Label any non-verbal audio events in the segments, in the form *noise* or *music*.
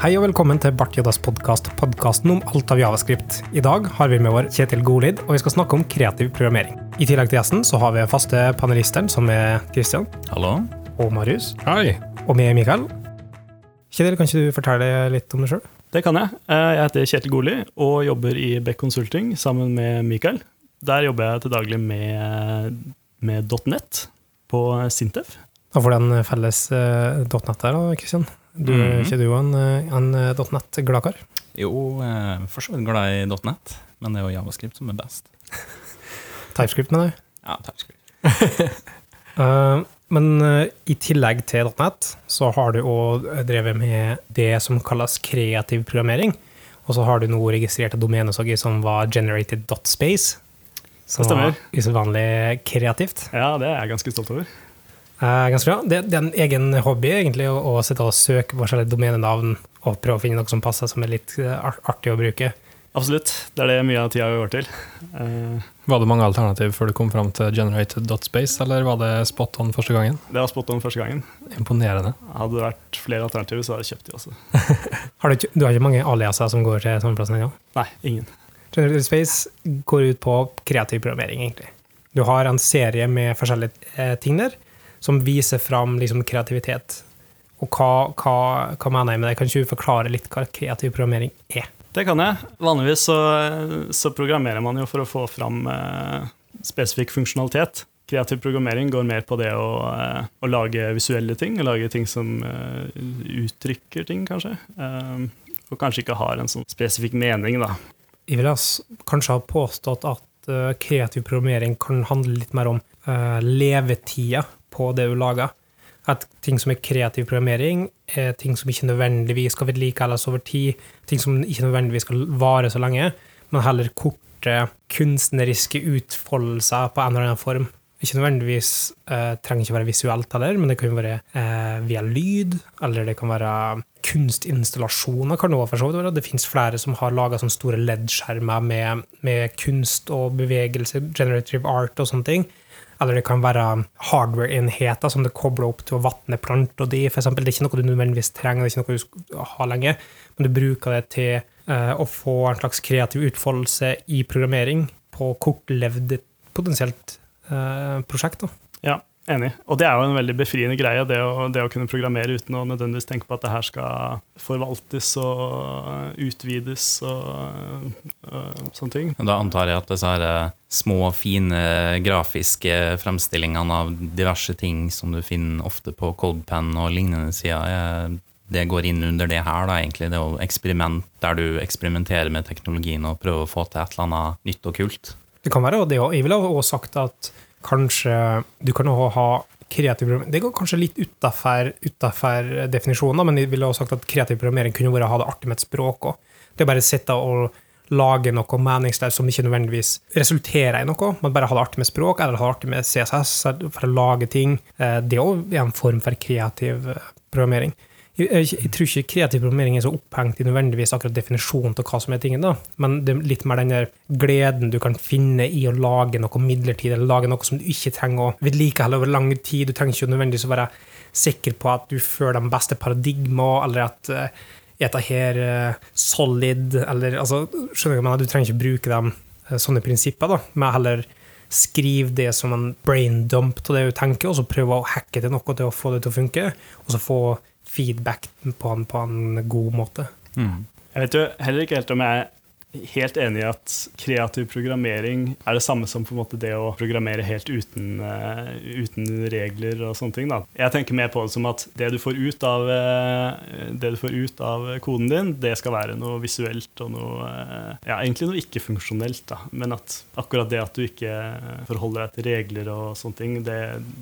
Hei og velkommen til Bart Jodas podkast, podkasten om alt av javascript. I dag har vi med vår Kjetil Golid, og vi skal snakke om kreativ programmering. I tillegg til gjesten så har vi faste panelisteren, som er Christian Hallo. og Marius, Hei. og meg, Mikael. Kjetil, kan ikke du fortelle litt om deg sjøl? Det kan jeg. Eh, Jeg heter Kjetil Goli og jobber i Beck Consulting sammen med Mikael. Der jobber jeg til daglig med, med .net på Sintef. Da får den felles uh, .net der, da, Christian. Du, Mhm. Er ikke du en, eh, en eh, .net-gladkar? Jo, eh, for så vidt glad i .net, men det er jo Javascript som er best. *laughs* TypeScript, mener du? Ja, TypeScript. *laughs* Eh, men eh, i tillegg til .net, så har du òg drevet med det som kalles kreativ programmering. Og så har du nå registrert et domene som var generated.space. Som var usedvanlig kreativt. Ja, det er jeg ganske stolt over. Eh, ganske bra. Det, det er en egen hobby, egentlig, å, å sitte og søke forskjellige domenenavn og prøve å finne noe som passer, som er litt eh, artig å bruke. Absolutt. Det er det mye av tida går til. Uh, Var det mange alternativ før du kom fram til generated.space, eller var det spot on første gangen? Det var spot on første gangen. Imponerende. Hadde det vært flere alternativer, så hadde jeg kjøpt de også. *laughs* Har du, du har ikke mange aliaser som går til samme plass ennå? Nei, ingen. Generated Space går ut på kreativ programmering, egentlig. Du har en serie med forskjellige eh, ting der, som viser fram liksom, kreativitet. Og hva, hva, hva mener jeg med det? Kan ikke du forklare litt hva kreativ programmering er? Det kan jeg. Vanligvis så, så programmerer man jo for å få fram eh, spesifikk funksjonalitet. Kreativ programmering går mer på det å, eh, å lage visuelle ting, å lage ting som eh, uttrykker ting, kanskje. Eh, og kanskje ikke har en sånn spesifikk mening, da. Jeg ville kanskje ha påstått at eh, kreativ programmering kan handle litt mer om uh, levetida på det du lager. At ting som er kreativ programmering, er ting som ikke nødvendigvis skal vedlikeholdes over tid, ting som ikke nødvendigvis skal vare så lenge, men heller korte kunstneriske utfoldelser på en eller annen form. Ikke nødvendigvis eh, trenger ikke være visuelt heller, men det kan jo være eh, via lyd, eller det kan være kunstinstallasjoner. kan det også for så vidt være. Det finnes flere som har laga store LED-skjermer med, med kunst og bevegelse, generative art og sånne ting. Eller det kan være hardware-enheter som du kobler opp til å vatne planter de, for eksempel. Det er ikke noe du nødvendigvis trenger, det er ikke noe du skal ha lenge, men du bruker det til eh, å få en slags kreativ utfoldelse i programmering på kortlevd potensielt eh, prosjekt. Da. Enig. Og det er jo en veldig befriende greie, det å, det å kunne programmere uten å nødvendigvis tenke på at det her skal forvaltes og utvides og, og sånne ting. Da antar jeg at disse her eh, små, fine grafiske fremstillingene av diverse ting som du finner ofte på Coldpen og lignende sider, det går inn under det her, da, egentlig. Det å eksperiment der du eksperimenterer med teknologien og prøver å få til et eller annet nytt og kult. Det kan være, og det, også. jeg ville også sagt at kanskje du kan også ha kreativ programmering Det går kanskje litt utafor definisjonen, men jeg ville også sagt at kreativ programmering kunne være å ha det artig med et språk òg. Det er bare sitte og lage noe meningsløst som ikke nødvendigvis resulterer i noe, men bare ha det artig med språk eller ha det artig med CSS for å lage ting. Eh, Det er òg en form for kreativ eh, programmering. Jeg, jeg, tror ikke kreativ programmering er så opphengt i nødvendigvis akkurat definisjonen av hva som er tingen, da. men det er litt mer den der gleden du kan finne i å lage noe midlertidig, eller lage noe som du ikke trenger å vedlikeholde over lang tid. Du trenger ikke nødvendigvis å være sikker på at du føler de beste paradigmaene, eller at uh, dette her uh, solid, eller altså, skjønner du hva jeg? Du trenger ikke bruke dem uh, sånne prinsipper, da, men heller skriv det som en brain dump av det du tenker, og så prøve å hacke til noe til å få det til å funke, og så få feedback på en, på en god måte. Jeg vet jo heller ikke helt om jeg er helt enig i at kreativ programmering er det samme som på en måte det å programmere helt uten, uh, uten regler og sånne ting. Da. Jeg tenker mer på det som at det du får ut av, uh, det du får ut av koden din, det skal være noe visuelt og noe uh, Ja, egentlig noe ikke-funksjonelt, da. Men at akkurat det at du ikke forholder deg til regler og sånne ting, det,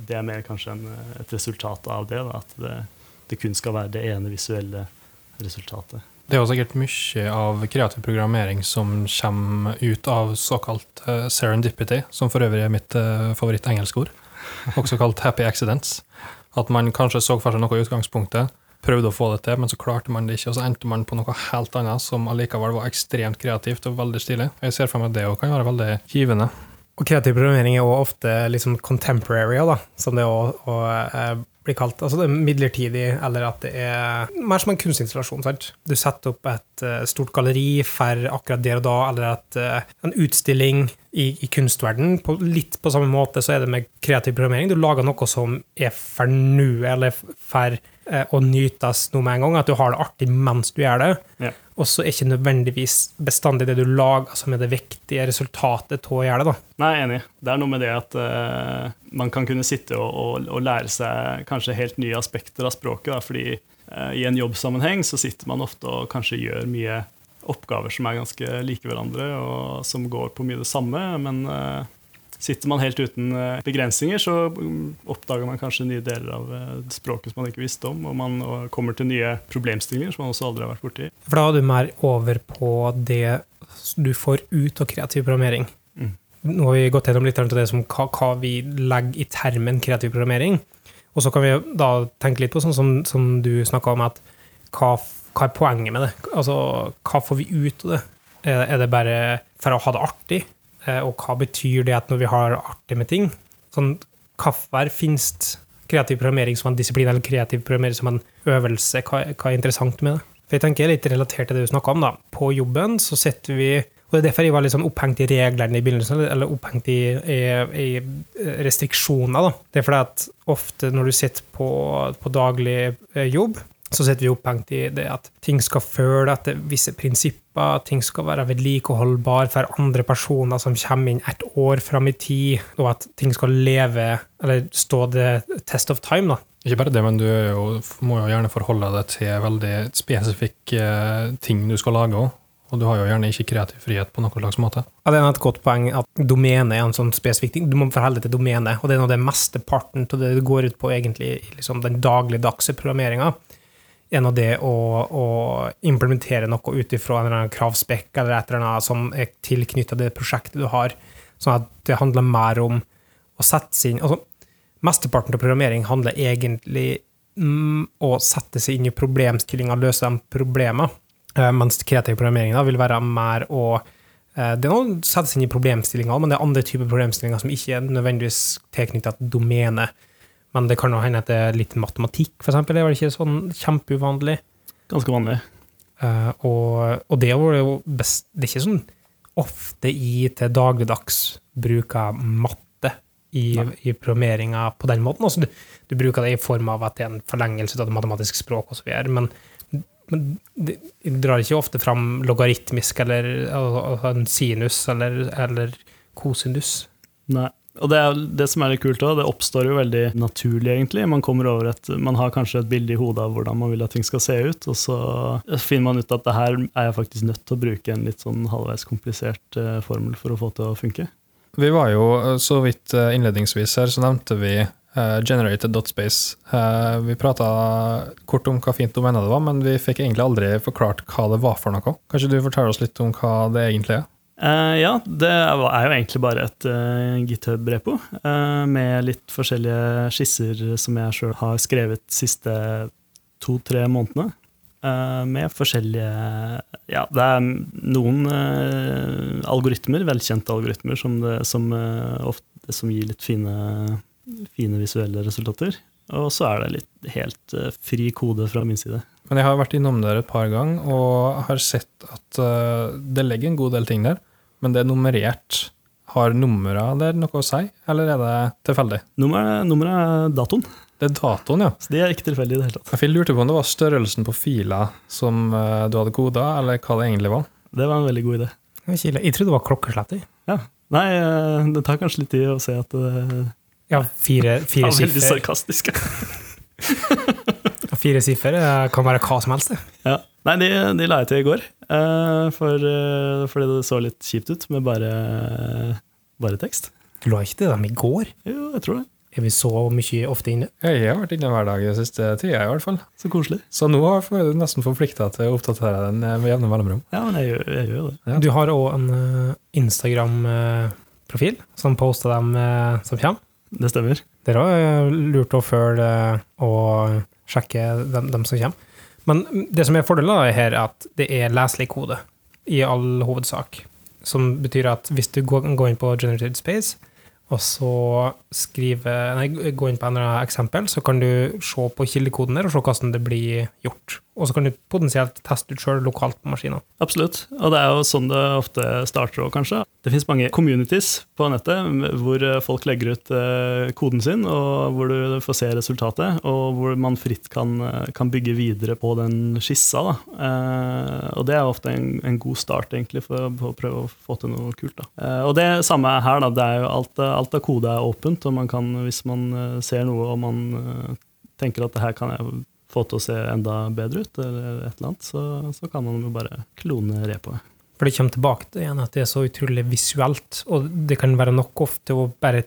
det er mer kanskje en, et resultat av det. Da. At det, det kun skal være det ene visuelle resultatet. Det er jo sikkert mye av kreativ programmering som kommer ut av såkalt eh, serendipity, som for øvrig er mitt uh, favoritt-engelskord, også kalt happy accidents. At man kanskje så for seg noe i utgangspunktet, prøvde å få det til, men så klarte man det ikke, og så endte man på noe helt annet som allikevel var ekstremt kreativt og veldig stilig. Jeg ser for meg at det òg kan være veldig givende. Og kreativ programmering er jo ofte liksom contemporary, da, som det å, å, eh, blir kalt. Altså det er midlertidig, eller at det er mer som en kunstinstallasjon. sant? Du setter opp et uh, stort galleri for akkurat der og da, eller et, uh, en utstilling i, i kunstverden. På, litt på samme måte så er det med kreativ programmering. Du lager noe som er for nå, eller for uh, å nytes nå med en gang. At du har det artig mens du gjør det. Ja. Og så er ikke nødvendigvis bestandig det du lager, som er det viktige resultatet av da. Nei, enig. Det er noe med det at uh, man kan kunne sitte og, og, og lære seg kanskje helt nye aspekter av språket. Da, fordi uh, i en jobbsammenheng så sitter man ofte og kanskje gjør mye oppgaver som er ganske like hverandre, og som går på mye det samme. Men eh, sitter man helt uten eh, begrensninger, så mm, oppdager man kanskje nye deler av eh, språket som man ikke visste om, og man kommer til nye problemstillinger som man også aldri har vært borti. For da er du mer over på det du får ut av kreativ programmering. Mm. Nå har vi gått gjennom litt av det som hva, hva vi legger i termen kreativ programmering. Og så kan vi da tenke litt på sånn som, som du snakka om, at hva, hva er poenget med det? Altså, hva får vi ut av det? Er, er det bare for å ha det artig? Eh, Og hva betyr det at når vi har artig med ting? Sånn, Hvorfor finnes kreativ programmering som en disiplin, eller kreativ programmering som en øvelse? Hva, hva er interessant med det? For jeg tenker litt relatert til det du snakka om. da. På jobben så sitter vi og det er derfor jeg var litt sånn opphengt i reglene i begynnelsen, eller- eller opphengt i, i, i restriksjoner. da. Det er fordi at ofte når du sitter på, på daglig eh, jobb, så sitter vi opphengt i det at ting skal føle etter visse prinsipper, ting skal være vedlikeholdbar for andre personer som kommer inn et år fram i tid, og at ting skal leve, eller stå the test of time. da. Ikke bare det, men du jo, må jo gjerne forholde deg til veldig spesifikke eh, ting du skal lage òg. Og du har jo gjerne ikke kreativ frihet på noen slags måte. Ja, det er et godt poeng at domene er en sånn spesifikk ting. Du må forholde deg til domene, og det er nå det mesteparten av det det går ut på egentlig i liksom den dagligdagse programmeringa. Av det å, å implementere noe ut ifra en eller annen kravspekk eller et eller annet som er tilknytta det prosjektet du har, sånn at det handler mer om å sette seg inn altså, Mesteparten av programmering handler egentlig om å sette seg inn i problemstillinga løse de problemene, eh, mens kreativ programmering da, vil være mer å eh, det er noe å sette seg inn i problemstillinger, men det er andre typer problemstillinger som ikke er nødvendigvis tilknyttet til domene. Men det kan jo hende at det er litt matematikk, for eksempel. Det er vel ikke sånn kjempeuvanlig. Ganske vanlig. Uh, og, og det er jo best Det er ikke sånn ofte i til dagligdags bruker matte i, Nei. i programmeringa på den måten. Altså, du, du bruker det i form av at det er en forlengelse av det matematiske språk osv. Men, men det drar ikke ofte fram logaritmisk eller altså en sinus eller, eller kosinus. Nei. Og det, det som er litt kult også, det oppstår jo veldig naturlig, egentlig. Man kommer over et, man har kanskje et bilde i hodet av hvordan man vil at ting skal se ut, og så finner man ut at det her er jeg faktisk nødt til å bruke en litt sånn halvveis komplisert eh, formel for å få til å funke. Vi var jo eh, så vidt eh, innledningsvis her, så nevnte vi generated.space. Vi prata kort om hva fint domene det var, men vi fikk egentlig aldri forklart hva det var for noe. Kanskje du forteller oss litt om hva det egentlig er? Eh, ja, det er jo egentlig bare et uh, GitHub-repo uh, med litt forskjellige skisser som jeg sjøl har skrevet de siste to-tre månedene. Med forskjellige Ja, det er noen algoritmer, velkjente algoritmer, som, det, som, ofte, som gir litt fine, fine visuelle resultater. Og så er det litt helt fri kode fra min side. Men jeg har vært innom der et par ganger og har sett at det legger en god del ting der, men det er nummerert. Har numra der noe å si, eller er det tilfeldig? Nummeret, er datoen, Det er datoen, ja. så det er ikke tilfeldig i det hele tatt. Jeg lurte på om det var størrelsen på fila som eh, du hadde koda, eller hva det egentlig var. Det var en veldig god idé. Jeg, trodde det var klokkeslett. Ja. Nei, eh, det tar kanskje litt tid å se at det Ja, fire, fire er veldig sarkastisk. *laughs* Fire siffer kan være hva som helst. ja. Nei, de, de la jeg til i går, eh, for, eh, fordi det så litt kjipt ut med bare, bare tekst. Du la ikke til dem i går? Jo, jeg tror det. Er vi så mye ofte inne? Jeg har vært inne hver dag den siste tida, i hvert fall. Så koselig. Så nå er jeg nesten forplikta til å oppdatere den eh, med jevne mellomrom. Ja, men jeg gjør, jeg gjør det. Ja. Du har òg en Instagram-profil som poster dem som kommer. Det stemmer. Det er òg lurt å følge og sjekke dem, dem som kommer. Men det som er fordelen er her, er at det er leselig kode i all hovedsak. Som betyr at hvis du går, går inn på Generated Space og så skrive, nei, gå inn på en eller annen eksempel, så kan du se på kildekoden der og se hvordan det blir gjort. Og så kan du potensielt teste ut sjøl lokalt på maskinen. Absolutt. Og det er jo sånn det ofte starter òg, kanskje. Det fins mange communities på nettet hvor folk legger ut eh, koden sin, og hvor du får se resultatet, og hvor man fritt kan, kan bygge videre på den skissa. Da. Eh, og det er ofte en, en god start, egentlig, for, å prøve å få til noe kult. Da. Eh, og det samme her, da. Det er jo alt, alt av kode er åpent, og man kan, hvis man ser noe og man tenker at det her kan jeg få til å se enda bedre ut, eller et eller annet, så, så kan man jo bare klone repoet. For det kommer tilbake til igjen at det er så utrolig visuelt, og det kan være nok ofte å bare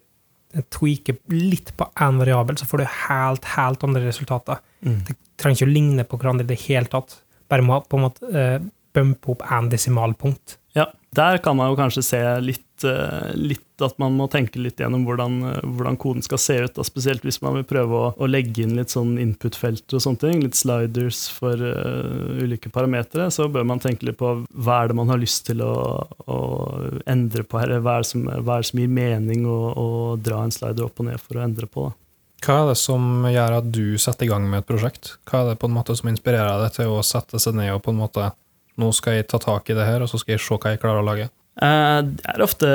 tweake litt på én variabel, så får du helt, helt andre resultater. Mm. Det trenger ikke å ligne på hverandre i det hele tatt. Bare må på en måte uh, bumpe opp én desimalpunkt. Der kan man jo kanskje se litt, eh, litt at man må tenke litt gjennom hvordan, eh, hvordan koden skal se ut. Da. Spesielt hvis man vil prøve å, å legge inn litt sånn input-felter og sånne ting. Litt sliders for uh, ulike parametere. Så bør man tenke litt på hva er det man har lyst til å, å endre på her. Hva er det som, er det som gir mening å, å, dra en slider opp og ned for å endre på. Da. Hva er det som gjør at du setter i gang med et prosjekt? Hva er det på en måte som inspirerer deg til å sette seg ned og på en måte nå skal jeg ta tak i det her, og så skal jeg se hva jeg klarer å lage? Eh, det er ofte,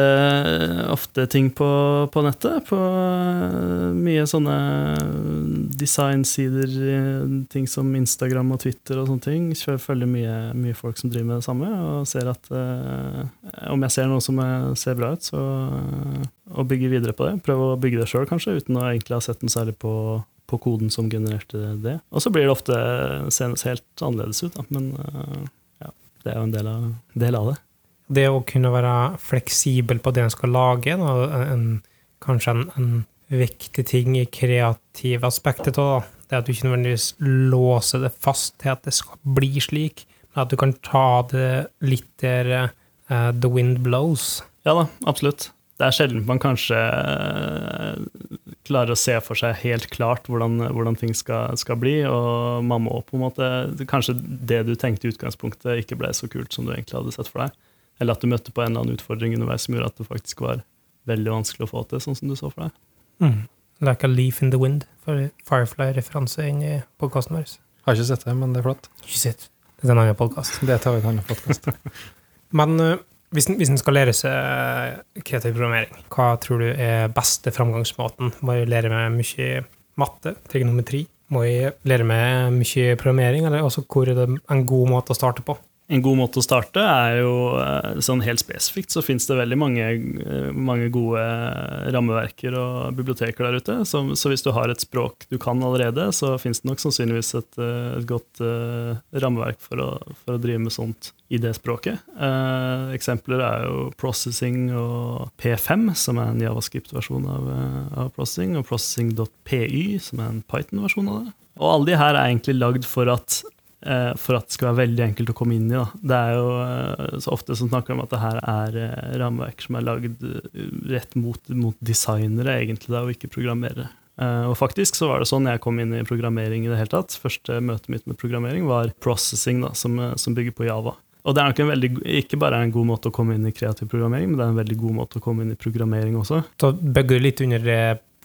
ofte ting på, på, nettet. På eh, mye sånne designsider, eh, ting som Instagram og Twitter og sånne ting. Jeg følger mye, mye folk som driver med det samme, og ser at om jeg ser noe som ser bra ut, så å bygge videre på det. Prøve å bygge det sjøl, kanskje, uten å egentlig ha sett den særlig på, på koden som genererte det. Og så blir det ofte senest helt annerledes ut, da. men det er jo en del av, del av, det. Det å kunne være fleksibel på det en skal lage, en, kanskje en, en, viktig ting i kreative aspektet av det, er at du ikke nødvendigvis låser det fast til at det skal bli slik, men at du kan ta det litt der uh, the wind blows. Ja da, absolutt det er sjelden man kanskje eh, klarer å se for seg helt klart hvordan, hvordan ting skal, skal, bli. Og man må på en måte Kanskje det du tenkte i utgangspunktet, ikke ble så kult som du egentlig hadde sett for deg. Eller at du møtte på en eller annen utfordring underveis som gjorde at det faktisk var veldig vanskelig å få til, sånn som du så for deg. Mm. Like a leaf in the wind, for Firefly-referanse inn i podkasten vår. Har ikke sett det, men det er flott. Ikke sett. Det er en annen podkast. Det tar vi en annen podkast. *laughs* men hvis, hvis en skal lære seg kreativ programmering, hva tror du er beste framgangsmåten? Må jeg lære meg mye matte, trigonometri? Må jeg lære meg mye programmering, eller også hvor er det en god måte å starte på? En god måte å starte er jo eh, sånn helt spesifikt så fins det veldig mange, eh, mange, gode rammeverker og biblioteker der ute. Så, så, hvis du har et språk du kan allerede, så fins det nok sannsynligvis et, eh, et godt uh, rammeverk for å, for å, drive med sånt i det språket. Uh, eksempler er jo Processing og P5, som er en javascript-versjon av, av, Processing, og Processing.py, som er en Python-versjon av det. Og alle de her er egentlig lagd for at Eh, for at det skal være veldig enkelt å komme inn i. Da. Det er jo eh, så ofte som snakker om at det her er eh, rammeverk som er lagd rett mot, mot designere, egentlig, da, og ikke programmerere. Og faktisk så var det sånn jeg kom inn i programmering i det hele tatt. Første møtet mitt med programmering var processing, da, som, som bygger på Java. Og det er nok veldig, ikke bare en god måte å komme inn i kreativ programmering, men det er en veldig god måte å komme inn i programmering også. Så bygger du litt under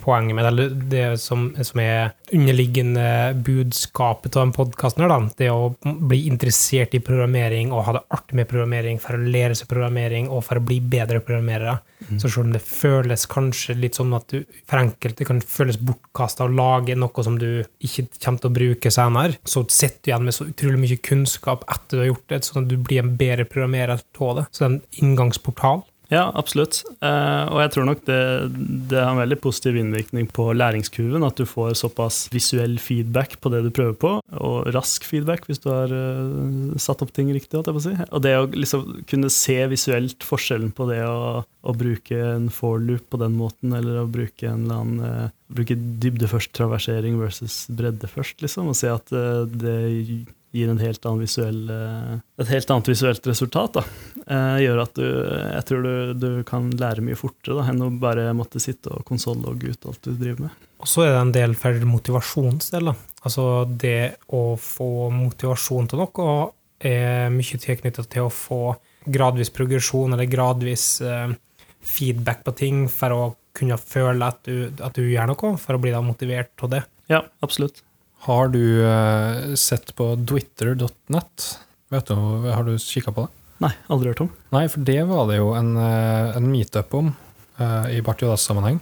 poenget med det, det som, som er underliggende budskapet av denne podkasten, det å bli interessert i programmering og ha det artig med programmering for å lære seg programmering og for å bli bedre programmerere. Mm. Så selv om det føles kanskje litt sånn at du for enkelte kan føles bortkasta å lage noe som du ikke kommer til å bruke senere, så sitter du igjen med så utrolig mye kunnskap etter du har gjort det, sånn at du blir en bedre programmerer av det. Så det er en inngangsportal. Ja, absolutt. Uh, og jeg tror nok det, det, har en veldig positiv innvirkning på læringskurven. At du får såpass visuell feedback på det du prøver på, og rask feedback hvis du har uh, satt opp ting riktig. Si. Og det å liksom kunne se visuelt forskjellen på det å, å bruke en forloop på den måten, eller å bruke en eller annen uh, bruke dybde først, traversering versus bredde først, liksom, og se at det gir helt visuell, eh, et helt annet visuelt resultat. Da. Eh, gjør at du, jeg tror du, du kan lære mye fortere da, enn å bare måtte sitte og konsollogge ut alt du driver med. Og så er det en del for motivasjonsdel. Altså det å få motivasjon til noe er mye tilknyttet til å få gradvis progresjon eller gradvis eh, feedback på ting for å kunne føle at du, at du gjør noe, for å bli da motivert av det. Ja, absolutt. Har du eh, sett på twitter.net? Vet du, Har du kikka på det? Nei, aldri hørt om. Nei, for det var det jo en, eh, en meetup om uh, i Bart Jodas-sammenheng.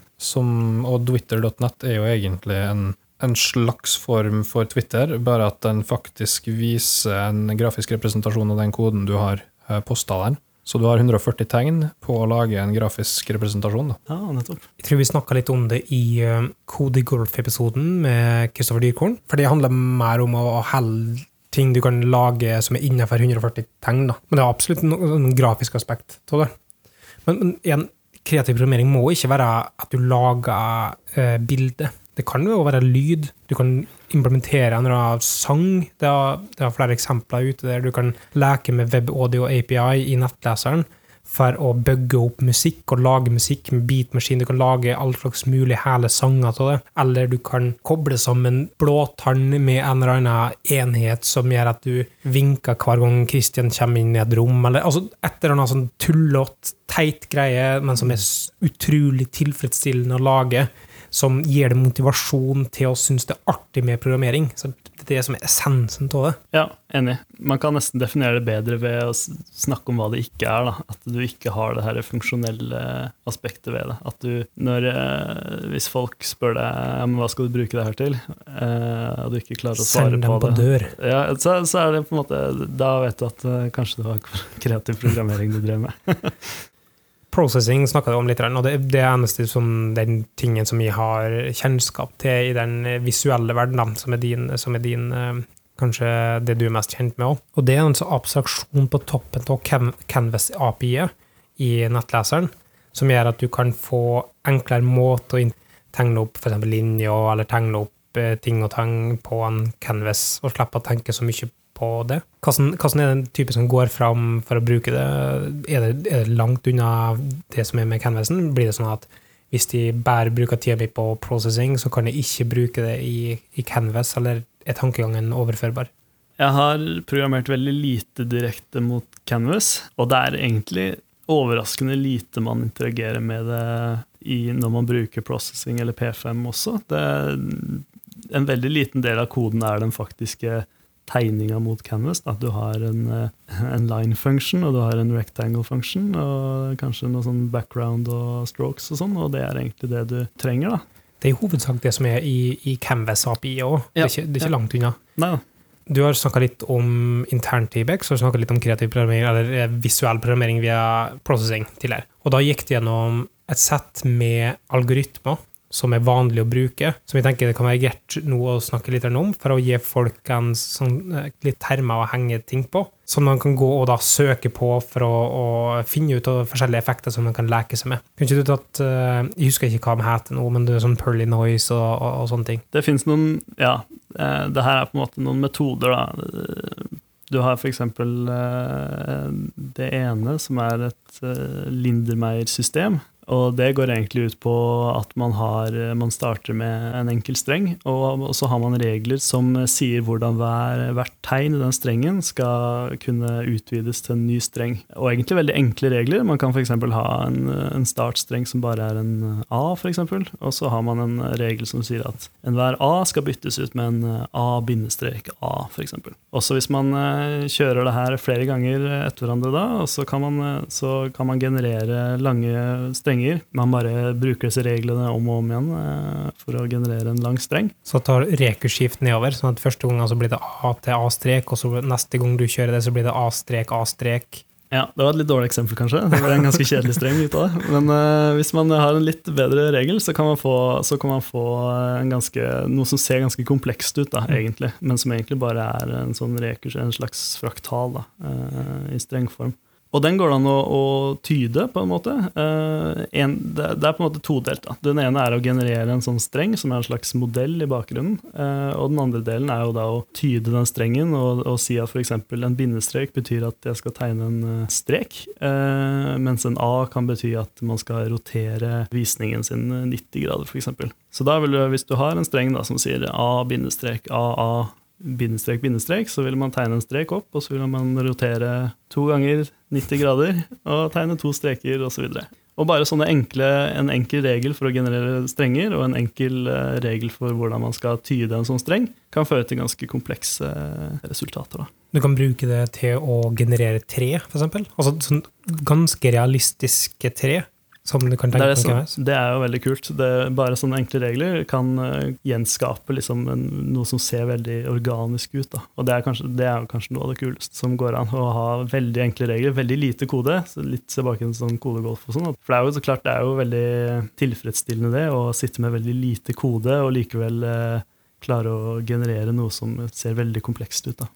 Og twitter.net er jo egentlig en, en slags form for Twitter, bare at den faktisk viser en grafisk representasjon av den koden du har uh, posta der. Så du har 140 tegn på å lage en grafisk representasjon. Da. Ja, nettopp. Jeg tror vi snakka litt om det i Cody Kode Golf-episoden med Kristoffer Dyrkorn. For det handler mer om å holde ting du kan lage som er innenfor 140 tegn. Da. Men det er absolutt noen grafisk aspekt av det. Men, men igjen, kreativ programmering må ikke være at du lager eh, bilde. Det kan jo være lyd. Du kan implementere en eller annen sang. Det er, det er flere eksempler ute der. Du kan leke med WebAudio API i nettleseren for å bygge opp musikk og lage musikk med beatmaskin. Du kan lage all slags mulig hele sanger av det. Eller du kan koble sammen blåtann med en eller annen enhet som gjør at du vinker hver gang Christian kommer inn i et rom. Eller altså et eller annet sånn tullete, teit greie, men som er utrolig tilfredsstillende å lage. Som gir deg motivasjon til å synes det er artig med programmering. Så det er det som er essensen av det. Ja, enig. Man kan nesten definere det bedre ved å snakke om hva det ikke er. da. At du ikke har det her funksjonelle aspektet ved det. At du, når, eh, Hvis folk spør deg hva skal du bruke det her til, eh, og du ikke klarer å svare Send dem på på det, dør. ja, så, så er det på en måte Da vet du at eh, kanskje det var *laughs* kreativ programmering du drev med. *laughs* Processing snakka du om litt, og det, det er eneste som den tingen som jeg har kjennskap til i den visuelle verden, som er din, som er din eh, kanskje det du er mest kjent med òg. Og det er en sånn abstraksjon på toppen av Canvas-API-et i nettleseren, som gjør at du kan få enklere måte å tegne opp f.eks. linjer, eller tegne opp eh, ting og tang på en canvas, og slippe å tenke så mye på det. Hvordan, hvordan er den type som går fram for å bruke det? Er, det? er det langt unna det som er med canvasen? Blir det sånn at hvis de bare bruker tida mi på processing, så kan jeg ikke bruke det i, i canvas, eller er tankegangen overførbar? Jeg har programmert veldig lite direkte mot Canvas, og det er egentlig overraskende lite man interagerer med det i, når man bruker processing eller P5 også. Det en veldig liten del av koden er den faktiske tegninga mot Canvas. Da. Du har en, eh, en line function, og du har en rectangle function, og kanskje noe sånn background og strokes og sånn, og det er egentlig det du trenger, da. Det er i hovedsak det som er i, i Canvas API òg. Det, Ja, er ikke- det er ikke ja. langt unna. Nei. Du har snakka litt om intern Tibex og litt om kreativ programmering, eller eh, visuell programmering via processing tidligere. Og da gikk det gjennom et sett med algoritmer som er vanlig å bruke, som jeg tenker det kan være greit nå å snakke litt om, for å gi folk en sånn, eh, litt termer å henge ting på, som man kan gå og da søke på for å, å finne ut av forskjellige effekter som man kan leke seg med. Kunne ikke du tatt, eh, Jeg husker ikke hva de heter nå, men det er sånn Pearly Noise og, og, og sånne ting. Det fins noen Ja, eh, det her er på en måte noen metoder, da. Du har eh, det ene, som er et Lindermeier-system. Og det går egentlig ut på at man, har, man starter med en enkel streng, og, så har man regler som sier hvordan hver, hvert tegn i den strengen skal kunne utvides til en ny streng. Og egentlig veldig enkle regler. Man kan f.eks. ha en, en startstreng som bare er en A, f.eks., og så har man en regel som sier at enhver A skal byttes ut med en A-A, f.eks. Også hvis man eh, kjører det her flere ganger etter hverandre da, så eh, så kan man generere lange strenger. Man bare bruker disse reglene om og om igjen eh, for å generere en lang streng. Så tar rekurskift nedover, sånn at første gang så blir det A til A-strek, og så neste gang du kjører det, så blir det A-strek, A-strek. Ja, Det var et litt dårlig eksempel, kanskje. Det ble en ganske kjedelig streng ut av det. Men eh, hvis man har en litt bedre regel, så kan man få, så kan man få en ganske, noe som ser ganske komplekst ut, da, egentlig. Men som egentlig bare er en sånn rekurs, en slags fraktal da, eh, i strengform. Og den går det an å, å tyde, på en måte. Uh, en, det, det er på en måte todelt. Da. Den ene er å generere en sånn streng, som er en slags modell i bakgrunnen. Uh, og den andre delen er jo da å tyde den strengen og, og si at f.eks. en bindestrek betyr at jeg skal tegne en eh, strek, uh, mens en A kan bety at man skal rotere visningen sin 90 grader, f.eks. Så da vil du, hvis du har en streng da, som sier A bindestrek AA bindestrek, bindestrek, så vil man tegne en strek opp, og så vil man rotere to ganger 90 grader og tegne to streker osv. Og bare sånne enkle, en enkel regel for å generere strenger, og en enkel eh, regel for hvordan man skal tyde en sånn streng, kan føre til ganske komplekse eh, resultater. Da. Du kan bruke det til å generere tre, f.eks. Altså sånn ganske realistiske tre. Som du kan Det er, det, som, det er jo veldig kult. Det, bare sånne enkle regler kan eh, gjenskape liksom en, noe som ser veldig organisk ut. Da. Og det er, kanskje, det er kanskje noe av det kuleste som går an. Å ha veldig enkle regler, veldig lite kode. Litt tilbake til sånn kodegolf og sånn. For det er jo så klart det er jo veldig tilfredsstillende det å sitte med veldig lite kode og likevel eh, klare å generere noe som ser veldig komplekst ut. Da.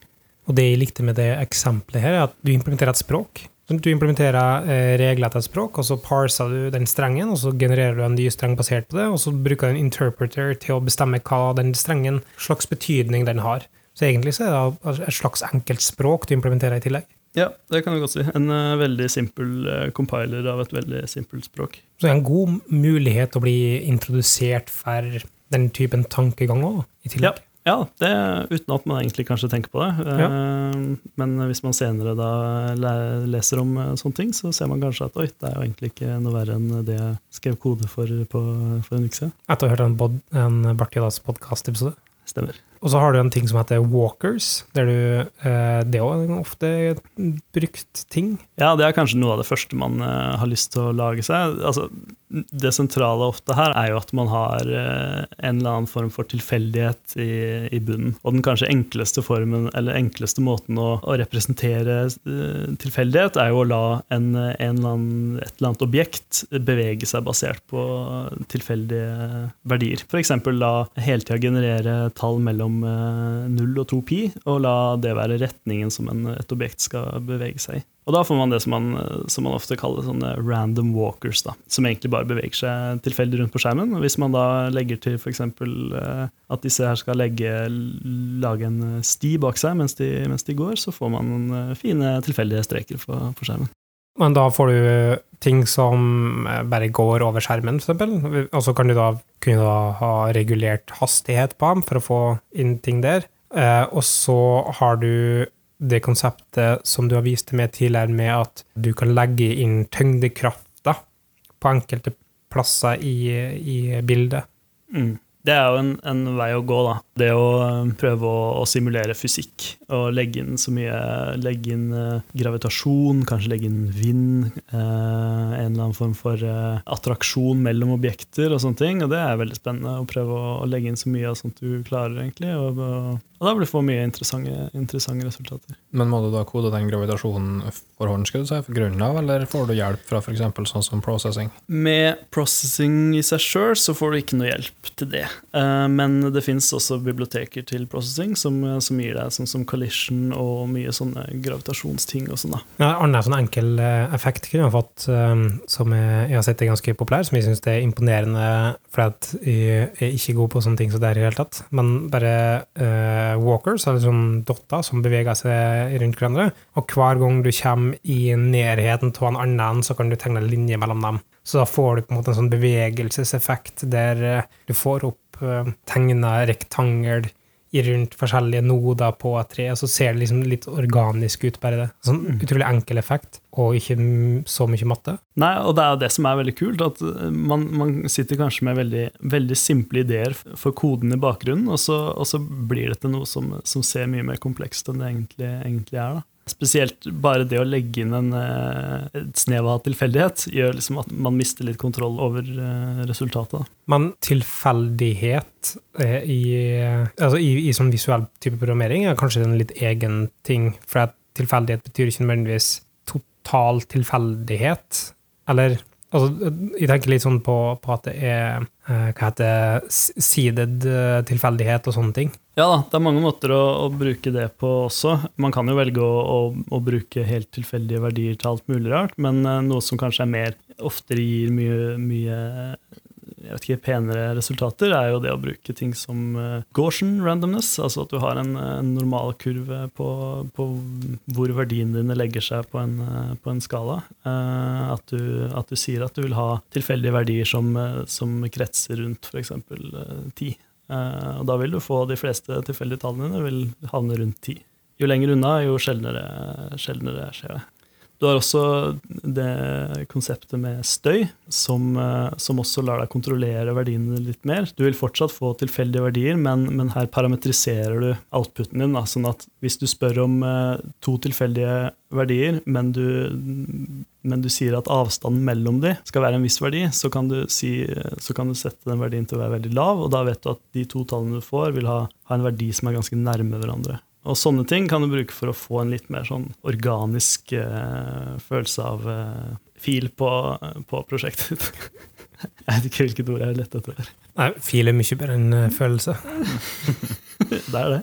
Og det jeg likte med det eksempelet her, er at du implementerer et språk. Så Du implementerer eh, regler til et språk, og så parser du den strengen, og så genererer du en ny streng basert på det, og så bruker du en interpreter til å bestemme hva den strengen, slags betydning den har. Så egentlig så er det et slags enkelt språk du implementerer i tillegg. Ja, det kan du godt si. En uh, veldig simpel uh, compiler av et veldig simpelt språk. Så det er en god mulighet å bli introdusert for den typen tankegang òg, i tillegg. Ja, det, uten at man egentlig kanskje tenker på det. Ja. Uh, men hvis man senere da leser om uh, sånne ting, så ser man kanskje at oi, det er jo egentlig ikke noe verre enn det jeg skrev kode for på, for en uke siden. Etter å ha hørt en, bod, en Bartidas podkast-episode. Stemmer. Og så har du en ting som heter walkers, der du eh, Det er jo en ofte brukt ting. Ja, det er kanskje noe av det første man eh, har lyst til å lage seg. Altså, det sentrale ofte her er jo at man har eh, en eller annen form for tilfeldighet i, i bunnen. Og den kanskje enkleste formen, eller enkleste måten å, å representere tilfeldighet, er jo å la en, en eller annen, et eller annet objekt bevege seg basert på tilfeldige verdier. F.eks. la hele tida generere tall mellom eh, 0 og 2 pi, og la det være retningen som en, et objekt skal bevege seg i. Og da får man det som man, som man ofte kaller sånne random walkers, da, som egentlig bare beveger seg tilfeldig rundt på skjermen. Og hvis man da legger til f.eks. Uh, at disse her skal legge, lage en sti bak seg mens de, mens de går, så får man eh, fine tilfeldige streker på, på skjermen. Men da får du ting som eh, bare går over skjermen, f.eks. Og så kan du da kunne da ha regulert hastighet på dem for å få inn ting der. Eh, og så har du det konseptet som du har vist meg tidligere, med at du kan legge inn tyngdekrafta på enkelte plasser i, i bildet. Mm. Det er jo en, en vei å gå, da. Det å eh, prøve å, å simulere fysikk og legge inn så mye Legge inn eh, gravitasjon, kanskje legge inn vind, eh, en eller annen form for eh, attraksjon mellom objekter og sånne ting. Og det er veldig spennende å prøve å, å legge inn så mye av sånt du klarer, egentlig. Og, og, og da vil du få mye interessante, interessante resultater. Men må du da kode den gravitasjonen for hånd, skal du si, for grunnen av, eller får du hjelp fra f.eks. sånn som processing? Med processing i seg sjøl så får du ikke noe hjelp til det. Eh, Men det fins også biblioteker til processing som, som gir deg sånn som collision og mye sånne gravitasjonsting og sånn. da. Ja, En sånn enkel eh, effekt kunne jeg fått, eh, som jeg, har sett er ganske populær, som jeg syns er imponerende, for jeg er ikke god på sånne ting som det er i det hele tatt. Men bare uh, walkers, eller sånn dotter som beveger seg rundt hverandre, og hver gang du kommer i nærheten av en annen, så kan du tegne linje mellom dem. Så da får du på en måte en sånn bevegelseseffekt der eh, du får opp eh, tegna rektangel i rundt forskjellige noder på et tre, og så ser det liksom litt organisk ut, bare det. Sånn utrolig enkel effekt, og ikke så mye matte. Nei, og det er jo det som er veldig kult, at eh, man, man sitter kanskje med veldig, veldig simple ideer for koden i bakgrunnen, og så, og så blir det til noe som, som ser mye mer komplekst enn det egentlig, egentlig er. da. Spesielt bare det å legge inn en, eh, et snev av tilfeldighet gjør liksom at man mister litt kontroll over eh, resultatet. Men tilfeldighet eh, i, altså i, i sånn visuell type programmering er kanskje en litt egen ting, for at tilfeldighet betyr ikke nødvendigvis total tilfeldighet. Eller altså, Jeg tenker litt sånn på, på at det er hva heter det, s- seeded eh, tilfeldighet og sånne ting. Ja da, det er mange måter å, å bruke det på også. Man kan jo velge å, å, å bruke helt tilfeldige verdier til alt mulig rart, men eh, noe som kanskje er mer oftere gir mye, mye jeg vet ikke, penere resultater, er jo det å bruke ting som uh, Gaussian randomness, altså at du har en, en normalkurve på, på hvor verdiene dine legger seg på en, eh, på en skala. Eh, at, du, at du sier at du vil ha tilfeldige verdier som, eh, som kretser rundt f.eks. ti. 10. Eh, og da vil du få de fleste tilfeldige tallene dine vil havne rundt 10. Jo lenger unna, jo sjeldnere, sjeldnere skjer det. Du har også det konseptet med støy, som, eh, som også lar deg kontrollere verdiene litt mer. Du vil fortsatt få tilfeldige verdier, men, men her parametriserer du outputen din. Da, sånn at hvis du spør om eh, to tilfeldige verdier, men du, men du sier at avstanden mellom de skal være en viss verdi, så kan, du si, så kan du sette den verdien til å være veldig lav, og da vet du at de to tallene du får, vil ha, ha en verdi som er ganske nærme hverandre. Og sånne ting kan du bruke for å få en litt mer sånn organisk eh, følelse av eh, fil på, på prosjektet ditt. *laughs* jeg vet ikke hvilket ord jeg har lett etter. Nei, fil er mye bedre enn eh, følelse. *laughs* det er det.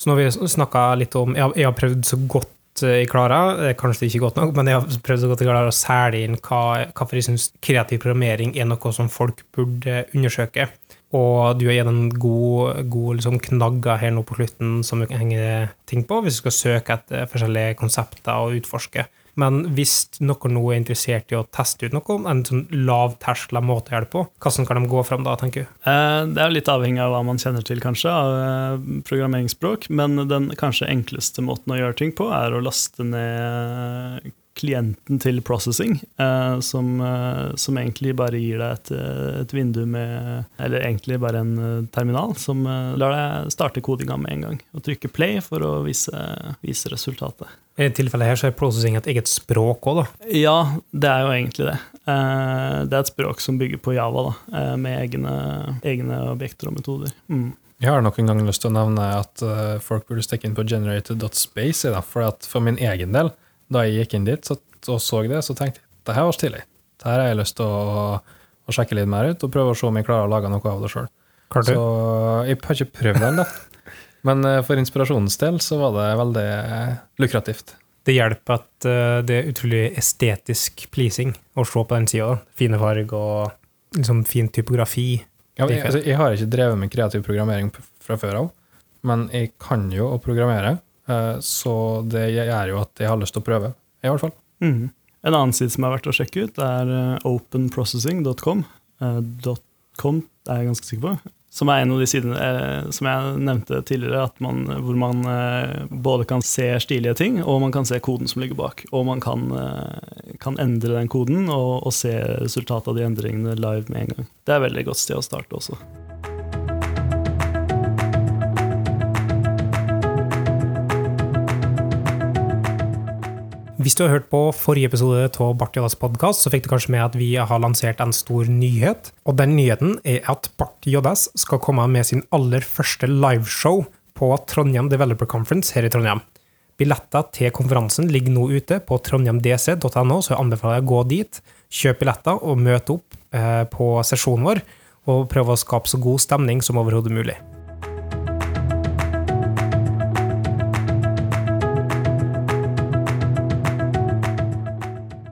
Så nå har vi snakka litt om jeg har, jeg har prøvd så godt eh, jeg klarer, eh, kanskje ikke godt nok, men jeg har prøvd så godt jeg klarer å sæle inn hva, hvorfor jeg syns kreativ programmering er noe som folk burde undersøke. Og du har gitt en god, god liksom, knagger her nå på slutten som du kan henge ting på, hvis du skal søke etter forskjellige konsepter og utforske. Men hvis noen nå er interessert i å teste ut noe, en sånn lavterskel måte å det på, hvordan kan de gå fram da, tenker du? Eh, det er litt avhengig av hva man kjenner til, kanskje, av eh, programmeringsspråk. Men den kanskje enkleste måten å gjøre ting på, er å laste ned klienten til processing, eh, som, eh, som, egentlig bare gir deg et, eh, et, vindu med Eller egentlig bare en eh, terminal som eh, lar deg starte kodinga med en gang. Og trykke play for å vise, vise resultatet. I dette tilfellet her så er processing et eget språk òg, da? Ja, det er jo egentlig det. Eh, det er et språk som bygger på Java, da, med egne, egne objekter og metoder. Mm. Jeg har nok en gang lyst til å nevne at folk burde stikke inn på generated.space, for, for min egen del da jeg gikk inn dit så, og så det, så tenkte jeg det her var stilig. Det her har jeg lyst til å, å, sjekke litt mer ut, og prøve å se om jeg klarer å lage noe av det sjøl. Så jeg har ikke prøvd det ennå. Men eh, for inspirasjonens del så var det veldig lukrativt. Det hjelper at eh, det er utrolig estetisk pleasing å se på den sida. Fine farger og liksom fin typografi. Ja, jeg, altså, jeg, har ikke drevet med kreativ programmering fra før av, men jeg kan jo å programmere. Eh, så det gjør jo at jeg har lyst til å prøve, i hvert fall. Mm. En annen side som er verdt å sjekke ut, er eh, openprocessing.com. Uh, .com er jeg ganske sikker på. Som er en av de sidene eh, som jeg nevnte tidligere, man, hvor man eh, både kan se stilige ting, og man kan se koden som ligger bak. Og man kan, eh, kan endre den koden og, og se resultatet av de endringene live med en gang. Det er et veldig godt sted å starte også. Hvis du har hørt på forrige episode av Jodas podkast, så fikk du kanskje med at vi har lansert en stor nyhet. Og den nyheten er at Bart Jodas skal komme med sin aller første liveshow på Trondheim Developer Conference her i Trondheim. Billetter til konferansen ligger nå ute på trondheimdc.no, så jeg anbefaler deg å gå dit, kjøp billetter og møte opp eh, på sesjonen vår, og prøve å skape så god stemning som overhodet mulig.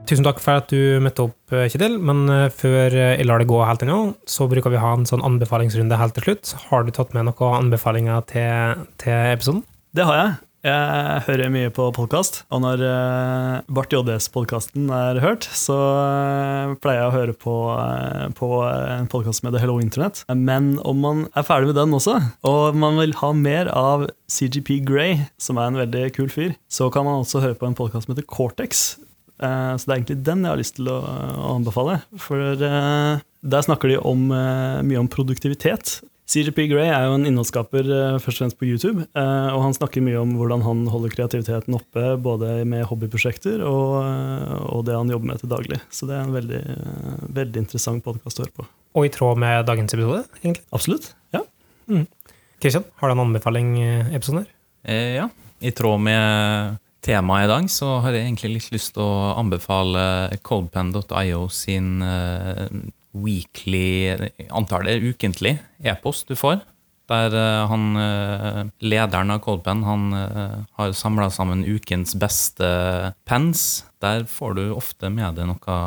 Tusen takk for at du møtte opp, eh, Kjetil. Men eh, før eh, jeg lar det gå helt ennå, så bruker vi ha en sånn anbefalingsrunde helt til slutt. Har du tatt med noen anbefalinger til, til episoden? Det har jeg. Jeg hører mye på podkast, og når Bart JDS-podkasten er hørt, så pleier jeg å høre på, på en podkast som heter Hello Internet. Men om man er ferdig med den også, og man vil ha mer av CGP Grey, som er en veldig kul fyr, så kan man også høre på en podkast som heter Cortex, Eh, så det er egentlig den jeg har lyst til å, anbefale. For eh, der snakker de om, eh, mye om produktivitet. CGP Grey er jo en innholdsskaper først og fremst på YouTube. Og han snakker mye om hvordan han holder kreativiteten oppe, både med hobbyprosjekter og, og det han jobber med til daglig. Så det er en veldig, veldig interessant podkast å høre på. Og i tråd med dagens episode, egentlig? Absolutt. ja. Mm. Har du en anbefaling episoden her? Eh, ja. I tråd med temaet i dag, så har jeg egentlig litt lyst til å anbefale coldpen.io sin uh, weekly, antall det ukentlig, e-post du får. Der uh, han, uh, lederen av Coldpen han har samla sammen ukens beste pens. Der får du ofte med deg noe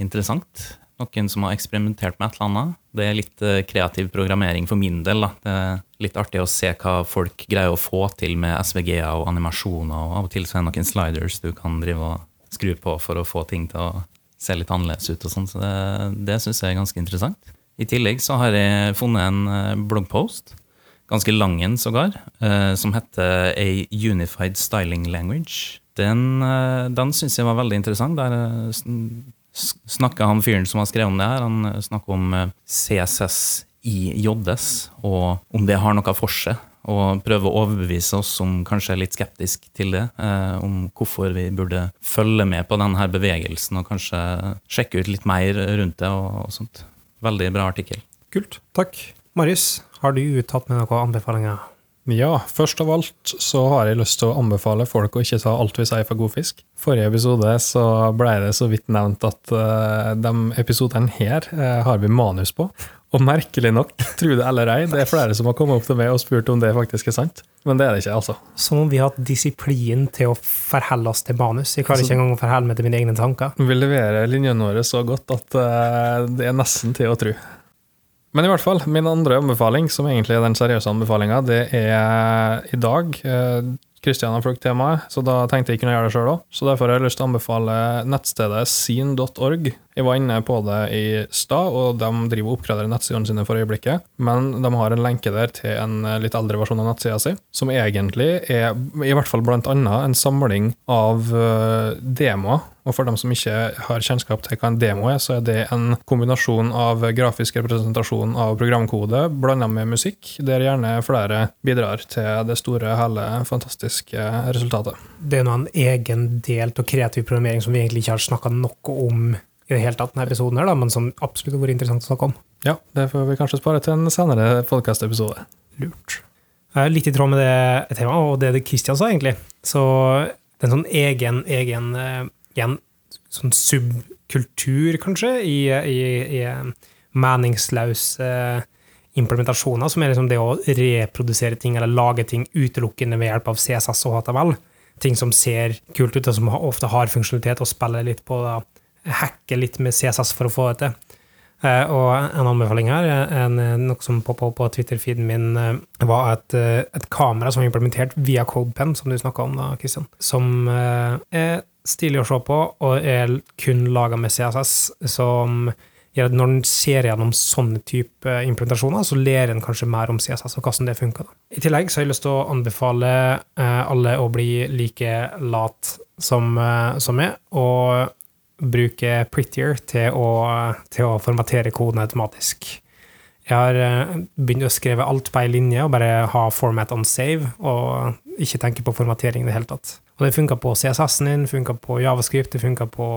interessant noen som har eksperimentert med et eller annet. Det er litt eh, kreativ programmering for min del. Da. Det er litt artig å se hva folk greier å få til med SVG-er og animasjoner. og Av og til så er det noen sliders du kan drive og skru på for å få ting til å se litt annerledes ut. og sånn, så Det, det syns jeg er ganske interessant. I tillegg så har jeg funnet en eh, bloggpost, ganske lang en sågar, eh, som heter A Unified Styling Language. Den, eh, den syns jeg var veldig interessant. Der snakka han fyren som har skrevet om det her, han snakker om CSS i JS, og om det har noe for seg. Og prøve å overbevise oss som kanskje er litt skeptisk til det, eh, om hvorfor vi burde følge med på denne bevegelsen og kanskje sjekke ut litt mer rundt det og, og sånt. Veldig bra artikkel. Kult. Takk. Marius, har du tatt med noen anbefalinger? Ja, først av alt så har jeg lyst til å anbefale folk å ikke ta alt vi sier for god fisk. Forrige episode så ble det så vidt nevnt at uh, de episodene her uh, har vi manus på. Og merkelig nok, tro det eller ei, det er flere som har kommet opp til meg og spurt om det faktisk er sant. Men det er det ikke, altså. Som om vi har hatt disiplin til å forholde oss til manus. Jeg klarer altså, ikke engang å forholde meg til mine egne tanker. Vi leverer linjene våre så godt at uh, det er nesten til å tro. Men i hvert fall, min andre anbefaling, som egentlig er den seriøse anbefalinga, det er i dag. Kristian eh, har fulgt temaet, så da tenkte jeg kunne gjøre det sjøl òg. Så derfor har jeg lyst til å anbefale nettstedet scene.org. Jeg var inne på det i stad, og de driver og oppgraderer nettsidene sine for øyeblikket. Men de har en lenke der til en litt eldre versjon av nettsida si, som egentlig er i hvert fall blant annet en samling av eh, demoer og for dem som ikke har kjennskap til hva en demo er, så er det en kombinasjon av grafisk representasjon av programkode blanda med musikk, der gjerne flere bidrar til det store, hele, fantastiske resultatet. Det er nå en egen del av kreativ programmering som vi egentlig ikke har snakka noe om i det hele tatt denne episoden, her, da, men som absolutt har vært interessant å snakke om. Ja, det får vi kanskje spare til en senere podkastepisode. Lurt. Jeg er Litt i tråd med det temaet, og det Kristian sa, egentlig. Så det er en sånn egen, egen eh, igjen sånn subkultur, kanskje, i, i, i meningsløse implementasjoner, som er liksom det å reprodusere ting eller lage ting utelukkende ved hjelp av CSS og HTML. Ting som ser kult ut, og som ofte har funksjonalitet, og spiller litt på da, hacke litt med CSS for å få det til. Uh, og en anbefaling her, en, noe som poppa opp på Twitter-feeden min, var et, et, kamera som er implementert via CodePen, som du snakka om da, Christian. Som er stilig å se på, og er kun laga med CSS, som gjør at når en ser gjennom sånne type implementasjoner, så ler en kanskje mer om CSS og hvordan det funker. I tillegg så har jeg lyst til å anbefale alle å bli like lat som, som meg, og bruke Prettier til å, til å formatere koden automatisk. Jeg har eh, begynt å skrive alt på ei linje og bare ha format on save, og ikke tenke på formatering i det hele tatt. Og det funka på CSS-en din, funka på Javascript, det funka på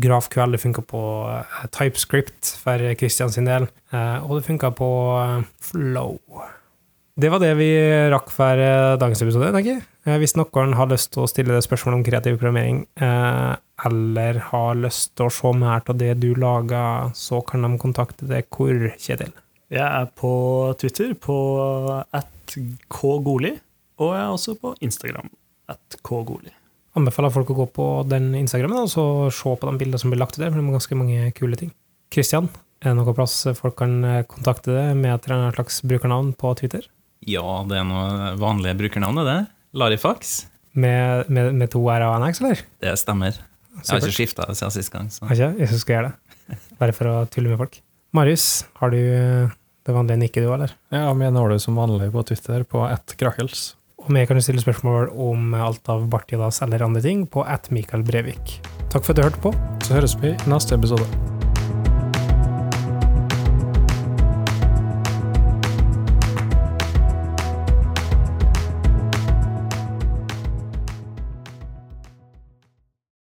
GraphQL, det funka på eh, TypeScript for Christian sin del, eh, og det funka på Flow. Det var det vi rakk for dagens episode, tenker jeg. Hvis noen har lyst til å stille det spørsmålet om kreativ programmering, eller har lyst til å se mer av det du lager, så kan de kontakte deg hvor, Kjetil? Jeg er på Twitter på at kgoli, og jeg er også på Instagram at kgoli. Anbefaler folk å gå på den Instagrammen og så se på de bildene som blir lagt ut der, for det er ganske mange kule ting. Kristian, er det noen plass folk kan kontakte deg med et eller annet slags brukernavn på Twitter? Ja, det er noe vanlige brukernavn, det. Larifax. Med, med, med to r og en x, eller? Det stemmer. Jeg har ikke skifta siden sist gang. Så. Ikke? Jeg skal gjøre det. Bare for å tulle med folk. Marius, har du det vanlige nikket, du, eller? Ja, meg når du som vanlig på Twitter på ett krakels. Og vi kan jo stille spørsmål om alt av Bartidas eller andre ting på at Mikael Brevik. Takk for at du hørte på. Så høres vi i neste episode.